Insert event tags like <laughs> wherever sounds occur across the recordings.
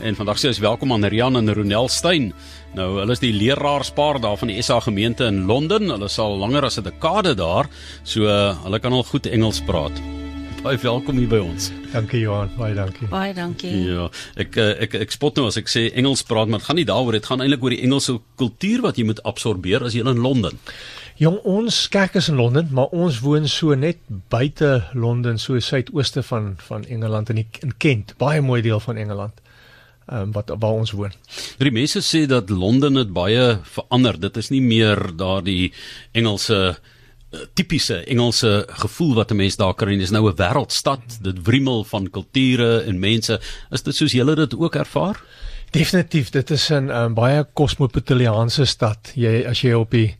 En vandag sê ons welkom aan Rian en Ronel Stein. Nou, hulle is die leraarspaar daar van die SA gemeente in Londen. Hulle sal langer as 'n dekade daar, so uh, hulle kan al goed Engels praat. Baie welkom hier by ons. Dankie Johan, baie dankie. Baie dankie. Ja, ek eh, ek ek spot nou as ek sê Engels praat, maar dit gaan nie daaroor, dit gaan eintlik oor die Engelse kultuur wat jy moet absorbeer as jy in Londen. Jong, ons kerk is in Londen, maar ons woon so net buite Londen, so suidooste van van Engeland in die, in Kent, baie mooi deel van Engeland um, wat waar ons woon. Die mense sê dat Londen het baie verander. Dit is nie meer daardie Engelse eh, tipiese Engelse gevoel wat 'n mens daar kry. Dit is nou 'n wêreldstad. Dit wrimmel van kulture en mense. Is dit soos julle dit ook ervaar? Definitief, dit is 'n um, baie kosmopolitiese stad. Jy as jy op die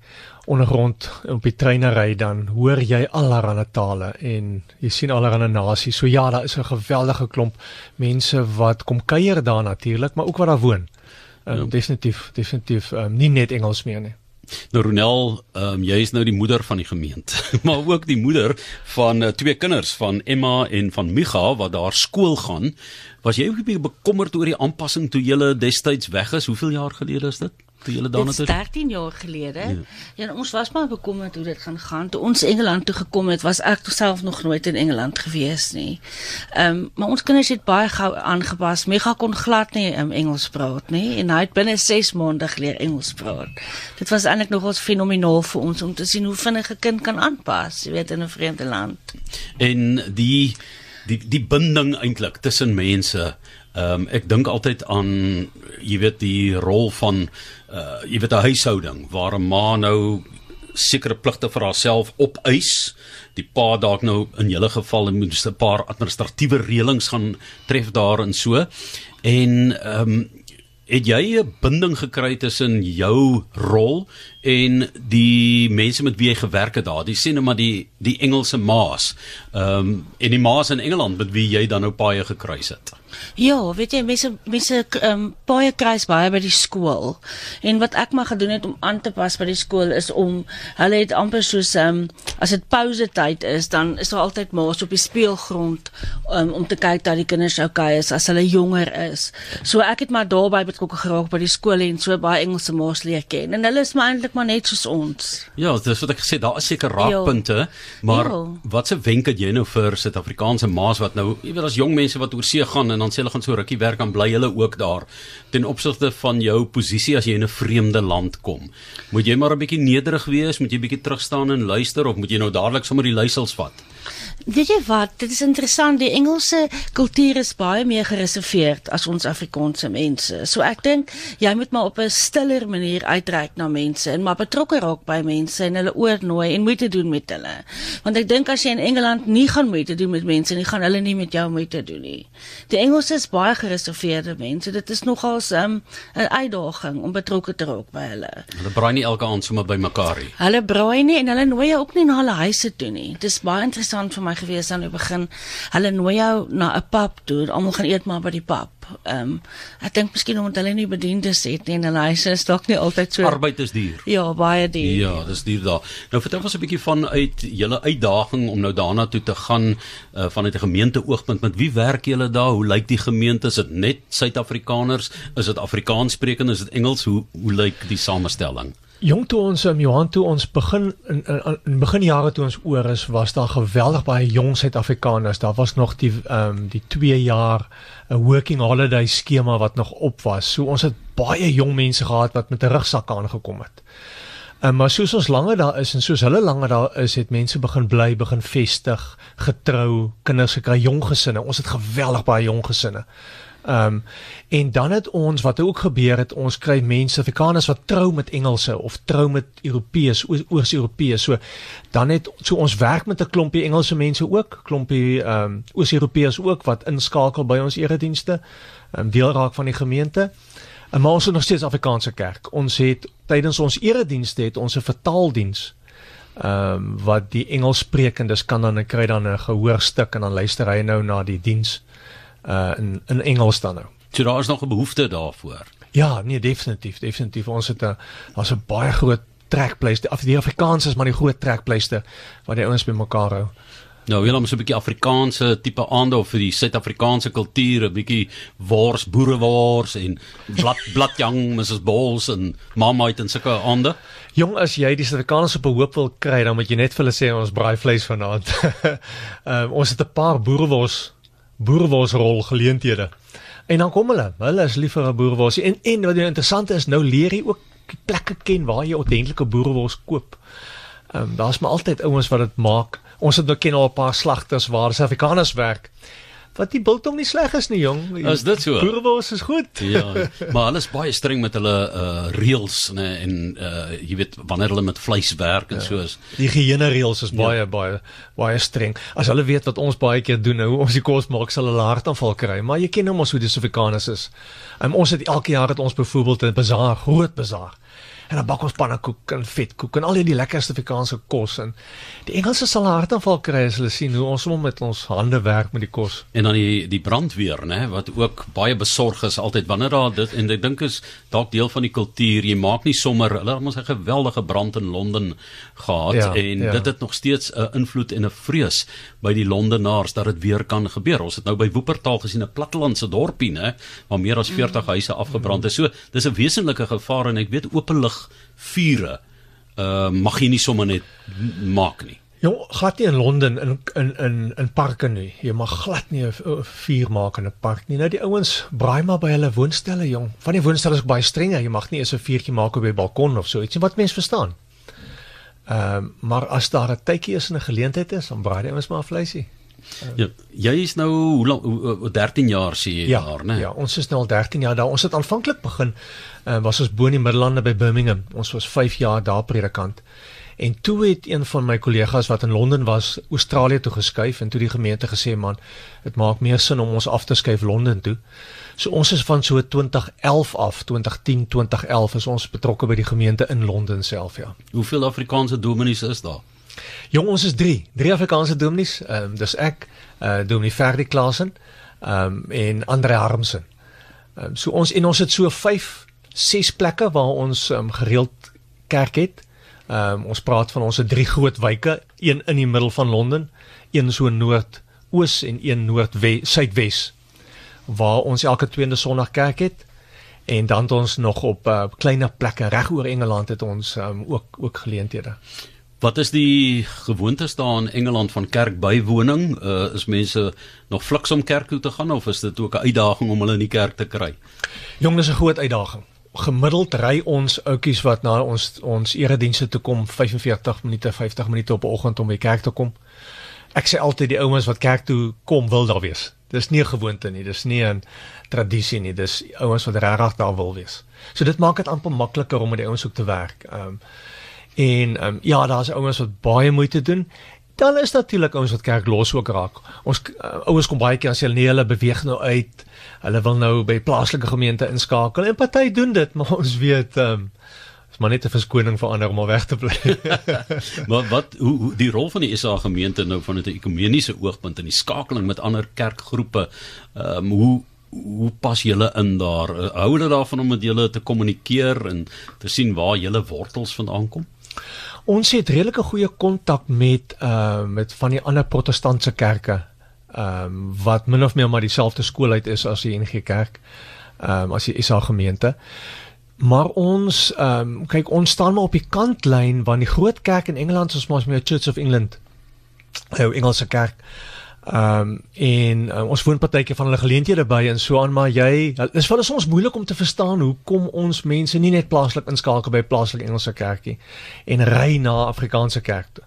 ondergrond op die treine ry dan hoor jy allerlei tale en jy sien allerlei nasies. So ja, daar is 'n geweldige klomp mense wat kom kuier daar natuurlik, maar ook wat daar woon. Um, ja. Definitief, definitief um, nie net Engels meer nie. Nou Ronel, um, jy is nou die moeder van die gemeente, <laughs> maar ook die moeder van uh, twee kinders van Emma en van Micha wat daar skool gaan. Was jy ook 'n bietjie bekommerd oor die aanpassing toe jy destyds weg is? Hoeveel jaar gelede is dit? Toe julle daarna toe 13 jaar gelede. Ja. ja, ons was maar bekommerd hoe dit gaan gaan. Toe ons Engeland toe gekom het, was ek self nog nooit in Engeland gewees nie. Ehm, um, maar ons kinders het baie gou aangepas. Mega kon glad nie um, Engels praat nie en hy het binne 6 maande geleer Engels praat. Dit was eintlik nogals fenomenaal vir ons om te sien hoe vinnig 'n kind kan aanpas, jy weet in 'n vreemde land. En die die die binding eintlik tussen mense Ehm um, ek dink altyd aan jy weet die rol van uh jy weet 'n huishouding waar 'n ma nou sekere pligte vir haarself opeis. Die pa dalk nou in julle geval moet 'n paar administratiewe reëlings gaan tref daarin so. En ehm um, het jy 'n binding gekry tussen jou rol en die mense met wie jy gewerk het daar? Die sê net maar die die Engelse maas. Ehm um, en die maas in Engeland met wie jy dan nou paie gekruis het. Ja, weet jy mense mense ehm um, baie kruis baie by die skool. En wat ek maar gedoen het om aan te pas by die skool is om hulle het amper soos ehm um, as dit pouse tyd is, dan is daar altyd maas op die speelgrond um, om te kyk dat die kinders oukei is as hulle jonger is. So ek het maar daarby betrokke geraak by die skool en so baie Engelse maas leer ken. En hulle is maar eintlik maar net soos ons. Ja, dis wat ek gesê, daar is seker raakpunte, maar jo. wat se wenk het jy nou vir Suid-Afrikaanse maas wat nou, jy weet as jong mense wat oor see gaan en dan sê hulle gaan so rukkie werk aan bly hulle ook daar ten opsigte van jou posisie as jy in 'n vreemde land kom. Moet jy maar 'n bietjie nederig wees, moet jy bietjie terug staan en luister of moet jy nou dadelik sommer die leiersels vat? Weet jy wat, dit is interessant, die Engelse kultuur is baie meer gereserveerd as ons Afrikaanse mense. So ek dink jy moet maar op 'n stiller manier uitreik na mense en maar betrokke raak by mense en hulle oornooi en moeite doen met hulle. Want ek dink as jy in Engeland nie gaan moeite doen met mense nie, gaan hulle nie met jou moeite doen nie. Die Engelse is baie gereserveerde mense. Dit is nogal 'n um, uitdaging om betrokke te raak by hulle. Hulle braai nie elke aand sommer by mekaar nie. Hulle braai nie en hulle nooi jou ook nie na hulle huise toe nie. Dit is baie interessant vir my gewees aan die begin. Hulle nooi jou na 'n pub toe. Almal gaan eet maar by die pub. Ehm um, ek dink miskien omdat hulle nie bediendes het nie en hulle huise is dalk nie altyd so Arbeid is duur. Ja, baie duur. Ja, dis duur daar. Nou vertel ons 'n bietjie van uit julle uitdaging om nou daarna toe te gaan uh, vanuit 'n gemeente oogpunt. Met wie werk julle daar? Hoe lyk die gemeente? Is dit net Suid-Afrikaners? Is dit Afrikaanssprekend? Is dit Engels? Hoe hoe lyk die samestelling? Jong toe ons um, Johan toe ons begin in, in, in begin jare toe ons oor is was daar geweldig baie jong Suid-Afrikaners. Daar was nog die ehm um, die 2 jaar 'n uh, working holiday skema wat nog op was. So ons het baie jong mense gehad wat met 'n rugsak aangekom het. Um, maar soos ons langer daar is en soos hulle langer daar is, het mense begin bly, begin vestig, getrou, kinders gekry, jong gesinne. Ons het geweldig baie jong gesinne. Ehm um, en dan het ons wat ook gebeur het, ons kry mense Afrikaners wat trou met Engelse of trou met Europeërs, Oos-Europeërs. So dan het so ons werk met 'n klompie Engelse mense ook, klompie ehm um, Oos-Europeërs ook wat inskakel by ons eredienste, ehm um, deel raak van die gemeente. En maar ons is nog steeds Afrikaanse kerk. Ons het tydens ons eredienste het ons 'n vertaaldiens ehm um, wat die Engelssprekendes kan dan kry dan 'n gehoorstuk en dan luister hy nou na die diens uh in in Engels dan nou. So daar is nog 'n behoefte daarvoor. Ja, nee definitief, definitief. Ons het 'n daar's 'n baie groot trekpleister. Af die Afrikaans is maar die groot trekpleister wat die ouens bymekaar hou. Nou, wil ons 'n bietjie Afrikaanse tipe aande of vir die Suid-Afrikaanse kultuur, 'n bietjie wors, boerewors en blad <laughs> bladjang, Mrs Balls en Marmite en sulke aande. Jong, as jy die Suid-Afrikaners op 'n hoop wil kry, dan moet jy net vir hulle sê ons braai vleis vanaand. Um, <laughs> ons het 'n paar boerewors boereworsrol geleenthede. En dan kom hulle, hulle is lief vir 'n boerewors. En en wat interessant is, nou leer jy ook plekke ken waar jy ordentlike boerewors koop. Ehm um, daar's maar altyd ouens wat dit maak. Ons het nou ken al 'n paar slagters waar Suid-Afrikaners werk wat die biltong nie sleg is nie jong. Is dit so? Boerewors is goed. Ja, maar hulle is baie streng met hulle uh reëls nê en uh jy weet wanneer hulle met vleis werk en ja. so is. Die higiëne reëls is baie ja. baie baie streng. As hulle weet wat ons baie keer doen nou, ons die kos maak sal hulle hartaanval kry, maar jy ken hom ons hoe die Suid-Afrikaners is. Um, ons het elke jaar het ons byvoorbeeld 'n bazaar, groot bazaar en dan bak ons pannekoek en vetkoek en al die lekkerste Afrikaanse kos en die Engelse sal hartaanval kry as hulle sien hoe ons hom met ons hande werk met die kos. En dan die die brandweer nê wat ook baie besorg is altyd wanneer daar dit en ek dink is dalk deel van die kultuur jy maak nie sommer hulle het ons 'n geweldige brand in Londen gehad ja, en ja. dit het nog steeds 'n invloed en 'n vrees by die Londenaars dat dit weer kan gebeur. Ons het nou by Woopertaal gesien 'n plattelandse dorpie nê waar meer as 40 huise afgebrand is. So dis 'n wesenlike gevaar en ek weet openlig vure uh mag jy nie sommer net maak nie. Ja, glad nie in Londen in in in in parke nie. Jy mag glad nie 'n vuur maak in 'n park nie. Nou die ouens braai maar by hulle woonstelle, jong. Van die woonstelle is baie streng. Jy mag nie eens 'n vuurtjie maak op die balkon of so iets nie. Wat mense verstaan. Ehm um, maar as daar 'n tydjie is en 'n geleentheid is, dan braai jy mos maar vleisie. Ja, jy is nou hoe lank 13 jaar sê jy ja, daar, né? Ja, ons is nou al 13 jaar daar. Ons het aanvanklik begin uh, was ons bo in die Middellande by Birmingham. Ons was 5 jaar daar predikant. En toe het een van my kollegas wat in Londen was, Australië toe geskuif en toe die gemeente gesê man, dit maak meer sin om ons af te skuif Londen toe. So ons is van so 2011 af, 2010, 2011 is ons betrokke by die gemeente in Londen self, ja. Hoeveel Afrikaanse dominees is daar? Jong, ons is 3, drie Afrikaanse dominees. Ehm um, dis ek, eh uh, Dominee Ferdi Klasen, ehm um, en Andre Harmsen. Ehm um, so ons en ons het so 5, 6 plekke waar ons ehm um, gereeld kerk het. Ehm um, ons praat van ons het drie groot wyke, een in die middel van Londen, een so noord oos en een noordwes suidwes waar ons elke tweede Sondag kerk het en dan het ons nog op uh, kleiner plekke reg oor Engeland het ons um, ook ook geleenthede. Wat is die gewoontes daar in Engeland van kerkbywoning? Uh, is mense nog fliks om kerk toe te gaan of is dit ook 'n uitdaging om hulle in die kerk te kry? Jong, dis 'n groot uitdaging. Gemiddeld ry ons ouetjies wat na ons ons eredienste toe kom 45 minute, 50 minute op 'n oggend om by kerk te kom. Ek sê altyd die ouens wat kerk toe kom wil daar wees. Dis nie 'n gewoonte nie, dis nie 'n tradisie nie, dis ouens wat regtig daar wil wees. So dit maak dit amper makliker om met die ouens ook te werk. Ehm um, En um, ja, daar's ouens wat baie moeite doen. Dan is natuurlik ouens wat kerk los ook raak. Ons uh, ouens kom baie keer as hulle nee, hulle beweeg nou uit. Hulle wil nou by plaaslike gemeente inskakel. En party doen dit, <laughs> maar ons weet ehm um, is maar net 'n verskoning vir ander om al weg te bly. <laughs> maar wat hoe, hoe die rol van die SA gemeente nou van 'n ekumeniese oogpunt in die skakeling met ander kerkgroepe, ehm um, hoe hoe pas julle in daar? Hou hulle daarvan om met julle te kommunikeer en te sien waar julle wortels vandaan kom? Ons het redelike goeie kontak met uh met van die ander protestantse kerke. Ehm um, wat min of meer maar dieselfde skool uit is as die NG Kerk. Ehm um, as die SA gemeente. Maar ons ehm um, kyk ons staan maar op die kantlyn van die groot kerk in Engeland soos maar meer Church of England. Nou Engelse kerk. Ehm um, en um, ons woon partykeer van hulle geleenthede by en so aan maar jy dis vir ons moeilik om te verstaan hoekom ons mense nie net plaaslik inskakel by plaaslike Engelse kerkie en ry na Afrikaanse kerk toe.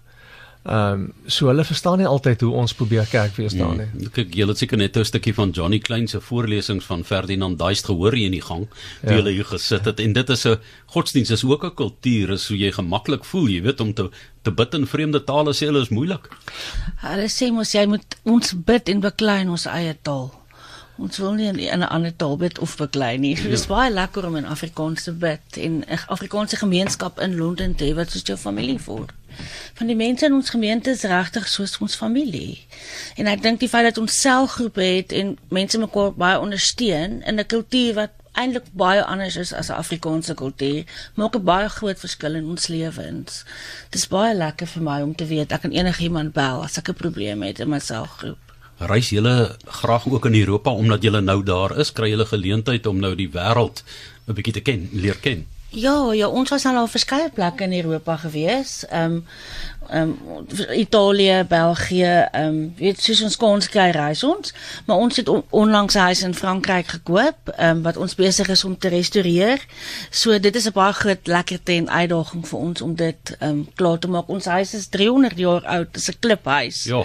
Ehm um, so hulle verstaan nie altyd hoe ons probeer kerk wees daar nie. Mm, kyk, jy het seker net 'n stukkie van Johnny Klein se voorlesings van Ferdinand Duist gehoor hier in die gang, toe ja. hulle hier gesit het en dit is 'n godsdienst is ook 'n kultuur, is hoe jy gemaklik voel, jy weet om te te bid in vreemde tale sê hulle is moeilik. Hulle sê mos jy moet ons bid en beklei ons eie taal. Ons wil nie in 'n ander taal bid of beklei nie. Dit is ja. baie lekker om in Afrikaans te bid en 'n Afrikaanse gemeenskap in Londen te hê wat soos jou familie voel. Van die mense in ons gemeente is regtig soos ons familie. En ek dink die feit dat ons selgroepe het en mense mekaar baie ondersteun in 'n kultuur wat eintlik baie anders is as 'n Afrikaanse kultuur, maak 'n baie groot verskil in ons lewens. Dit is baie lekker vir my om te weet ek kan enigiemand bel as ek 'n probleem het in my selgroep. Reis julle graag ook in Europa omdat julle nou daar is, kry julle geleentheid om nou die wêreld 'n bietjie te ken, leer ken. Ja, ja, ons was al op verskeie plekke in Europa gewees. Ehm um, ehm um, Italië, België, ehm um, weet soos ons kon ons kry reis ons, maar ons het on, onlangs 'n huis in Frankryk gekoop, ehm um, wat ons besig is om te restoreer. So dit is 'n baie groot lekkerte en uitdaging vir ons om dit ehm um, klaar te maak. Ons huis is 300 jaar oud, dit is 'n kliphuis. Ja.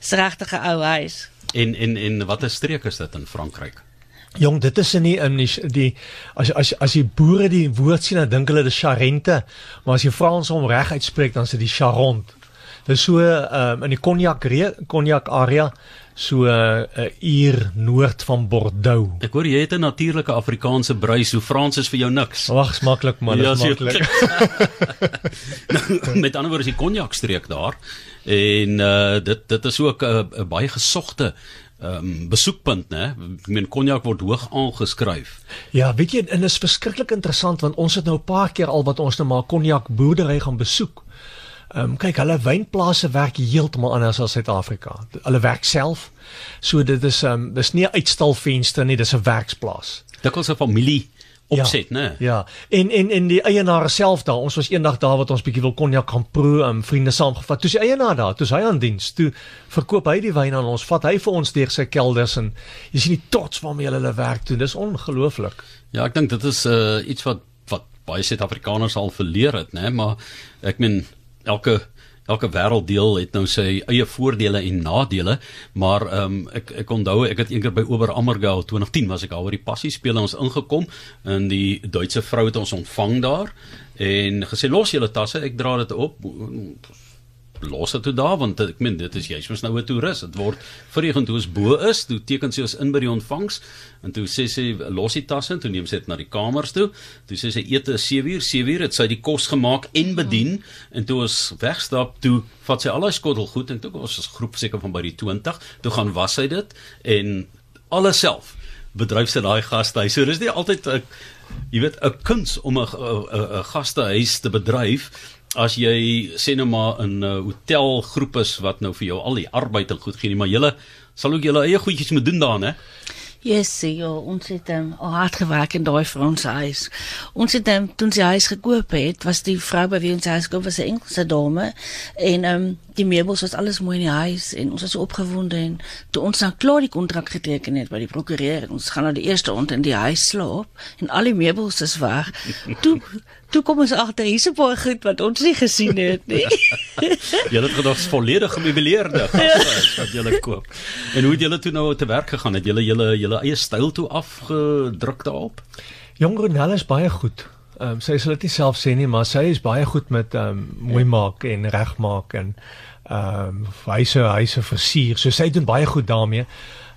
Dis regtig 'n ou huis. En en en watter streek is dit in Frankryk? Jong, dit is nie in die, die as as as die boere die woord sien dan dink hulle dis Charente, maar as jy Frans hom reg uitspreek dan is dit die Charente. Dit is so um, in die Cognac Cognac area so 'n uh, uur noord van Bordeaux. Ek hoor jy het 'n natuurlike Afrikaanse bruis, so Frans is vir jou niks. Wag, maklik man, Ja, maklik. Nou, <laughs> met ander woorde is die Cognac streek daar en uh dit dit is ook 'n uh, baie gesogte um, besoekpunt, né? Ek meen Cognac word hoog aangeskryf. Ja, weet jy, en dit is verskriklik interessant want ons het nou 'n paar keer al wat ons nou maar konjak boerdery gaan besoek. Ehm um, kyk, hulle wynplase werk heeltemal anders as Suid-Afrika. Hulle werk self. So dit is ehm um, dis nie 'n uitstalvenster nie, dis 'n werksplaas. Dikwels 'n familie opset, né? Ja. En en en die eienaar self daar. Ons was eendag daar wat ons bietjie wil konjak gaan proe, um, vriende saamgevat. Toe die eienaar daar, toe is hy aan diens. Toe verkoop hy die wyn aan ons. Vat hy vir ons deur sy kelders en jy sien die trots waarmee hulle hulle werk doen. Dis ongelooflik. Ja, ek dink dit is uh iets wat wat baie Suid-Afrikaners al verleer het, né? Maar ek meen elke elke wêrelddeel het nou sy eie voordele en nadele, maar ehm um, ek ek onthou ek het eendag by Oberammergau 2010 was ek al oor die passie speel ons ingekom en die Duitse vrou het ons ontvang daar en gesê los julle tasse, ek dra dit op los dit toe daar want ek meen dit is jy's mos nou 'n toerist. Dit word verregen toe ons bo is, toe teken sy ons in by die ontvangs en toe sê sy los die tasse en toe neem sy dit na die kamers toe. Toe sê sy ete is 7 uur, 7 uur het sy die kos gemaak en bedien en toe ons wegstap toe vat sy al haar skottelgoed en toe ons is groep seker van by die 20, toe gaan was sy dit en alles self bedryf sy daai gastehuis. So dis nie altyd 'n jy weet 'n kuns om 'n 'n gastehuis te bedryf as jy sê nou maar 'n uh, hotelgroep is wat nou vir jou al die arbeid en goed gee nie, maar julle sal ook julle eie goedjies moet doen daar, né? Yes, ja, ons het um, al hard gewerk in daai vir ons huis. Ons het um, toe ons die huis gekoop het, was die vrou by wie ons huis gekoop was 'n Engelse dame en ehm um, die meubels was alles mooi in die huis en ons was so opgewonde en toe ons dan klaar die kontrak geteken het by die prokureur en ons gaan nou die eerste aand in die huis slaap en al die meubels is weg. <laughs> Toe toe kom ons agter hier's 'n paar goed wat ons nie gesien het nie. <laughs> Julle het gedag volledig gemeubileerde gastehuis <laughs> wat julle koop. En hoe het julle toe nou te werk gegaan? Het julle julle julle eie styl toe afgedruk daarop? Jong Ronel is baie goed. Ehm um, sy sal dit nie self sê nie, maar sy is baie goed met ehm um, mooi maak en regmaak en ehm um, hyse hyse versier. So sy doen baie goed daarmee.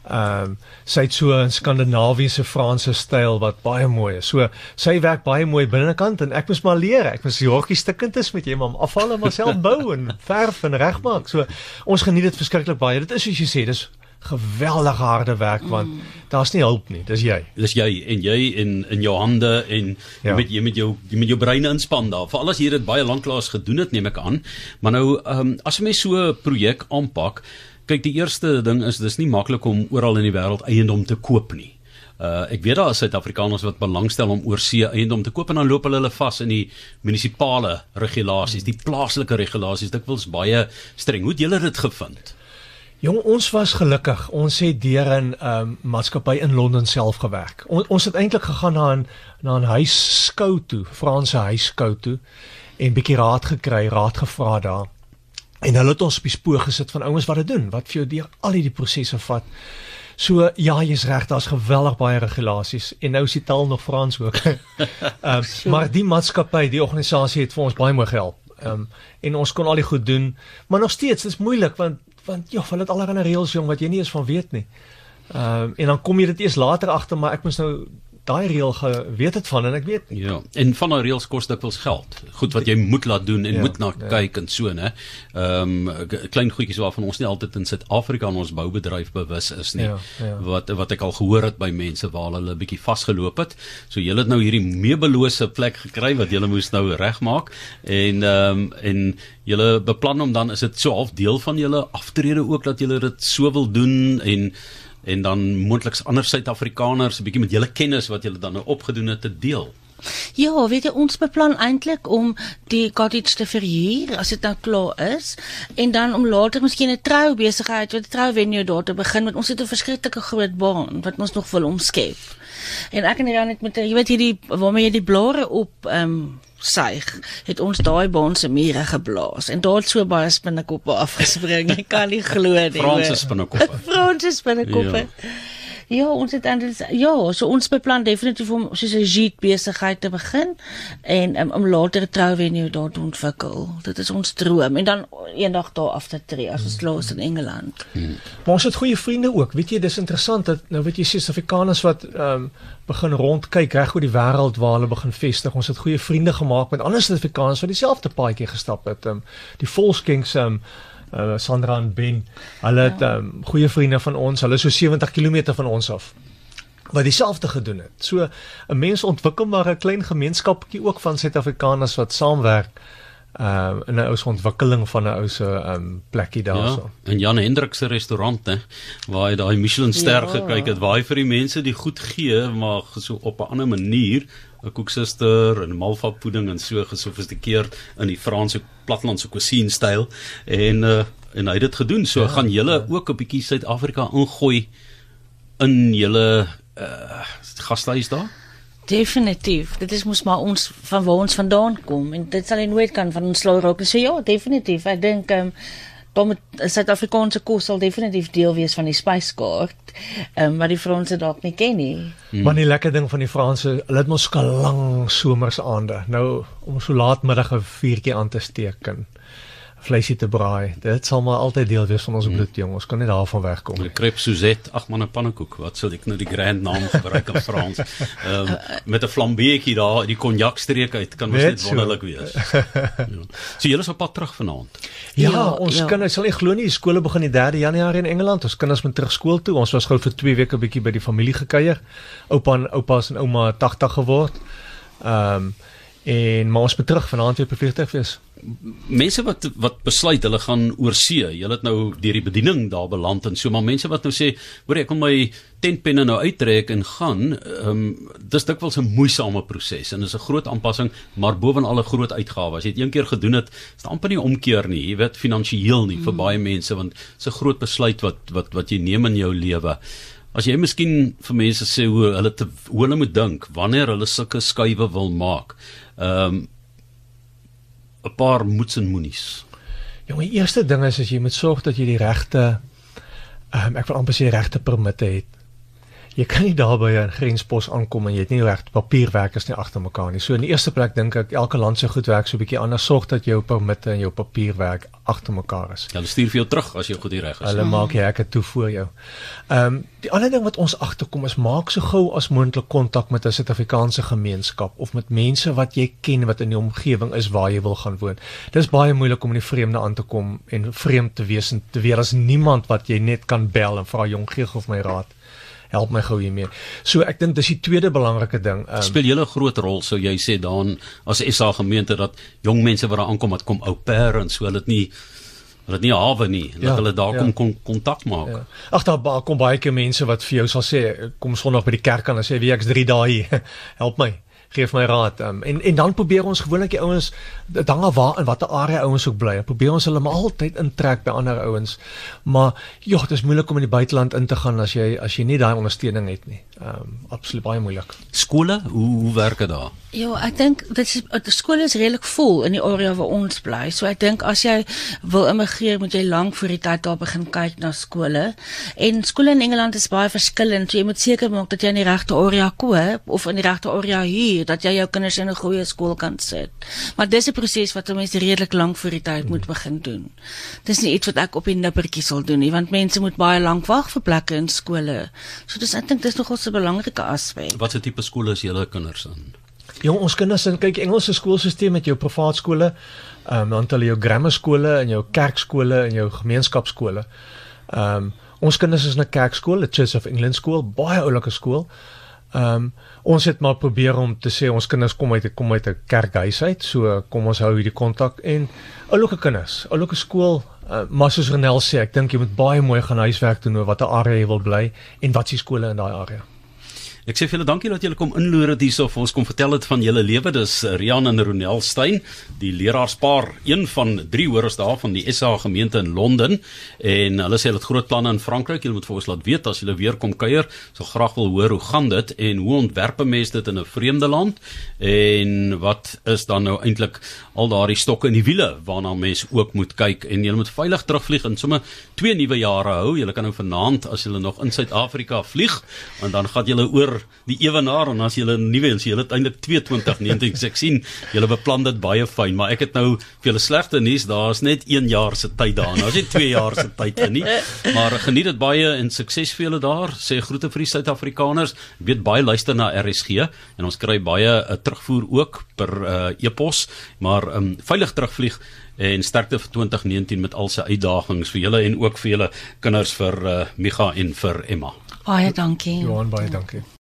Ehm um, sy het so 'n Skandinawiese Franse styl wat baie mooi is. So sy werk baie mooi binnekant en ek moes maar leer. Ek moes die hortjie stukkend is met jy maar afval en myself bou en verf en regmaak. So ons geniet dit verskriklik baie. Dit is soos jy sê, dis geweldige harde werk want mm. daar's nie hulp nie, dis jy. Dis jy en jy en in jou hande en jy Ja. met jy met jou jy met jou brein inspann daar. Veral as jy dit baie lanklaas gedoen het, neem ek aan. Maar nou ehm um, as 'n mens so 'n projek aanpak, kyk die eerste ding is dis nie maklik om oral in die wêreld eiendom te koop nie. Uh ek weet daar is Suid-Afrikaners wat belangstel om oorsee eiendom te koop en dan loop hulle hulle vas in die munisipale regulasies, die plaaslike regulasies dikwels baie streng. Hoe het julle dit gevind? Jong, ons was gelukkig. Ons het deur 'n ehm um, maatskappy in Londen self gewerk. On, ons het eintlik gegaan na 'n na 'n huisskou toe, Franse huisskou toe en bietjie raad gekry, raad gevra daar. En hulle het ons op die spoor gesit van ouens wat dit doen, wat vir jou deur al hierdie prosesse vat. So ja, jy's reg, daar's geweldig baie regulasies en nou is die taal nog Frans ook. <laughs> <laughs> Um, maar die maatskappy, die organisasie het vir ons baie mooi gehelp. Ehm um, en ons kon al die goed doen, maar nog steeds, dit is moeilik want want ja, hulle het allerlei reëls jong wat jy nie eens van weet nie. Ehm um, en dan kom jy dit eers later agter, maar ek moes nou daai reël geweet het van en ek weet nie. Ja, en van daai reëls kos dikwels geld. Goed wat jy moet laat doen en ja, moet na ja. kyk en so, né? Ehm um, klein goedjies waarvan ons nie altyd in Suid-Afrika in ons boubedryf bewus is nie. Ja, ja. Wat wat ek al gehoor het by mense waar hulle 'n bietjie vasgeloop het. So julle het nou hierdie meebelose plek gekry wat julle moes nou regmaak en ehm um, en julle beplan om dan is dit so half deel van julle aftrede ook dat julle dit so wil doen en en dan moontliks ander Suid-Afrikaners 'n bietjie met julle kennis wat julle dan nou opgedoen het te deel. Ja, weet jy ons beplan eintlik om die cottage te verhuur as dit nou klaar is en dan om later miskien 'n trou besigheid, 'n trou venue daar te begin want ons het 'n verskriklike groot baan wat ons nog wil omskep. En ek en Jan het met jy weet hierdie waarmee jy die blare op ehm um, suig, het ons daai baan se mure geblaas en daar het so baie spinnekoppe afgespring. Ek kan nie glo nie. Franse spinnekoppe. <laughs> Franse spinnekoppe. Ja. Ja, ons het dan ja, so ons beplan definitief om soos 'n jeet besigheid te begin en um, om later 'n trouvenue daar te ontwikkel. Dit is ons droom en dan eendag daar af te tree as ons los in Engeland. Hmm. Maar ons het goeie vriende ook. Weet jy, dis interessant dat nou weet jy Suid-Afrikaners wat ehm um, begin rondkyk reg oor die wêreld waar hulle begin vestig. Ons het goeie vriende gemaak met ander Suid-Afrikaners wat dieselfde paadjie gestap het. Ehm um, die Volkskengs ehm um, uh, Sandra en Ben. Hulle het ja. um, goeie vriende van ons. Hulle is so 70 km van ons af wat dieselfde gedoen het. So 'n mens ontwikkel maar 'n klein gemeenskapie ook van Suid-Afrikaners wat saamwerk uh in 'n ou se ontwikkeling van 'n ou se um plekkie daarso. Ja, en Jan Hendrik se restaurant hè waar hy daai Michelin ster ja. gekry het waar hy vir die mense die goed gee maar so op 'n ander manier 'n koeksuster en malva pudding en so gesofistikeerd in die Franse platlandse cuisine styl en uh, en hy het dit gedoen. So ja, gaan julle ja. ook 'n bietjie Suid-Afrika ingooi in julle uh, gastehuis daar? Definitief. Dit is mos maar ons van waar ons vandaan kom en dit sal nooit kan van ons slou raak. So ja, definitief. Ek dink ehm um, met Suid-Afrikaanse kos sal definitief deel wees van die spyskaart. Ehm um, wat die Franse dalk nie ken nie. Hmm. Maar die lekker ding van die Franse, hulle het mos skalang somersaande. Nou om so laatmiddag 'n vuurtjie aan te steek en vleisie te braai. Dit sal maar altyd deel wees van ons hmm. bloed, jong. Ons kan nie daarvan wegkom nie. Crêpe Suzette, ag man 'n pannekoek. Wat sal ek nou die grand naam gebruik in Frans? Ehm um, met 'n flambeetjie daar, die konjakstreek uit kan ons net wonderlik wees. <laughs> ja. So julle is op pad terug vanaand. Ja, ja ons ja. kinders sal nie glo nie, skole begin die 3de Januarie in Engeland. Ons kinders moet terug skool toe. Ons was gou vir 2 weke bietjie by die familie gekuier. Oupa en oupas en ouma 80 geword. Ehm um, en maar ons moet terug vanaand weer op vliegtuig wees. Mense wat wat besluit hulle gaan oor see. Hulle het nou deur die bediening daar beland en so maar mense wat nou sê, "Hoor ek kom my tentpenne nou uittrek en gaan." Ehm um, dis dikwels 'n moeisame proses en dis 'n groot aanpassing, maar bovenal 'n groot uitgawe. As jy dit een keer gedoen het, is dit amper nie omkeer nie. Jy weet finansiëel nie mm. vir baie mense want dis 'n groot besluit wat wat wat jy neem in jou lewe. As jy miskien vir mense sê hoe hulle te hoe hulle moet dink wanneer hulle sulke skuwe wil maak ehm um, 'n paar moets en moenies. Jong, die eerste ding is as jy moet sorg dat jy die regte ehm um, ek wil amper sê regte permitte het jy kan nie daar by 'n grenspos aankom en jy het nie reg papierwerkers nie agter mekaar nie. So in die eerste plek dink ek elke land se goed werk so 'n bietjie anders. Sorg dat jou permitte en jou papierwerk agter mekaar is. Hulle stuur vir jou terug as jy goed die reg is. Hulle maak jy hekke toe vir jou. Ehm um, die ander ding wat ons agterkom is maak so gou as moontlik kontak met 'n Suid-Afrikaanse gemeenskap of met mense wat jy ken wat in die omgewing is waar jy wil gaan woon. Dit is baie moeilik om in die vreemde aan te kom en vreemd te wees en te weet as niemand wat jy net kan bel en vra jong gee of my raad help my gou hiermee. So ek dink dis die tweede belangrike ding. Um, Speel julle 'n groot rol sou jy sê dan as SA gemeente dat jong mense wat daar aankom wat kom ou parents so hulle dit nie hulle dit nie hawe nie dat ja, hulle daar ja. kom kontak maak. Ja. Ag daar kom baie keer mense wat vir jou sal sê kom Sondag by die kerk aan en sê wie ek's 3 dae hier. <laughs> help my gee my raad um, en en dan probeer ons gewoonlik die ouens dan al waar in watter area ouens ook bly probeer ons hulle maar altyd intrek by ander ouens. Maar ja dit is moeilik om in die buiteland in te gaan as jy as jy nie daai ondersteuning het nie. Um, absoluut baie moeilik. Skole hoe hoe werk dit daar? Ja ek dink dit is die skole is redelik vol in die area waar ons bly. So ek dink as jy wil immigreer moet jy lank voor die tyd daar begin kyk na skole. En skole in Engeland is baie verskillend so jy moet seker maak dat jy in die regte area koop of in die regte area hier bestuur dat jy jou kinders in 'n goeie skool kan sit. Maar dis 'n proses wat 'n mens redelik lank voor die tyd moet begin doen. Dis nie iets wat ek op die nippertjie sal doen nie, want mense moet baie lank wag vir plekke in skole. So dis ek dink dis nogal 'n belangrike aspek. Wat se tipe skole is julle kinders in? Jong, ons kinders in kyk Engelse skoolstelsel met jou privaat skole, ehm um, dan het hulle jou grammar skole en jou kerkskole en jou gemeenskapskole. Ehm um, ons kinders is in 'n kerkskool, die Church of England skool, baie oulike skool. Ehm um, ons het maar probeer om te sê ons kinders kom uit kom uit 'n kerkhuis uit, so kom ons hou hierdie kontak en oulike kinders, oulike skool Uh, maar soos Renel sê, ek dink jy moet baie mooi gaan huiswerk doen oor watter area jy wil bly en wat se skole in daai area. Ek sê vir julle dankie dat julle kom inloer dit hierso vir ons kom vertel dit van julle lewe. Dis Rian en Ronel Stein, die leraarspaar, een van drie hoors daar van die SA gemeente in Londen en hulle sê hulle het groot planne in Frankryk. Julle moet vir ons laat weet as julle weer kom kuier. So graag wil hoor hoe gaan dit en hoe ontwerp 'n mens dit in 'n vreemde land en wat is dan nou eintlik al daardie stokke in die wiele waarna mens ook moet kyk en julle moet veilig terugvlieg en sommer twee nuwe jare hou. Julle kan nou vanaand as julle nog in Suid-Afrika vlieg en dan gaan julle oor die ewenaar en as jy 'n nuwe en jy het eintlik 2219 ek sien julle beplan dit baie fyn maar ek het nou vir julle slegte nuus daar's net 1 jaar se tyd daarna daar's nie 2 jaar se tyd in nie maar geniet dit baie en sukses vir julle daar sê groete vir die Suid-Afrikaners. Weet baie luister na RSG en ons kry baie 'n uh, eh, terugvoer ook per uh, e-pos maar um, veilig terugvlieg en sterkte vir 2019 met al sy uitdagings vir julle en ook vir julle kinders vir uh, Micha en vir Emma. Baie dankie. Johan baie dankie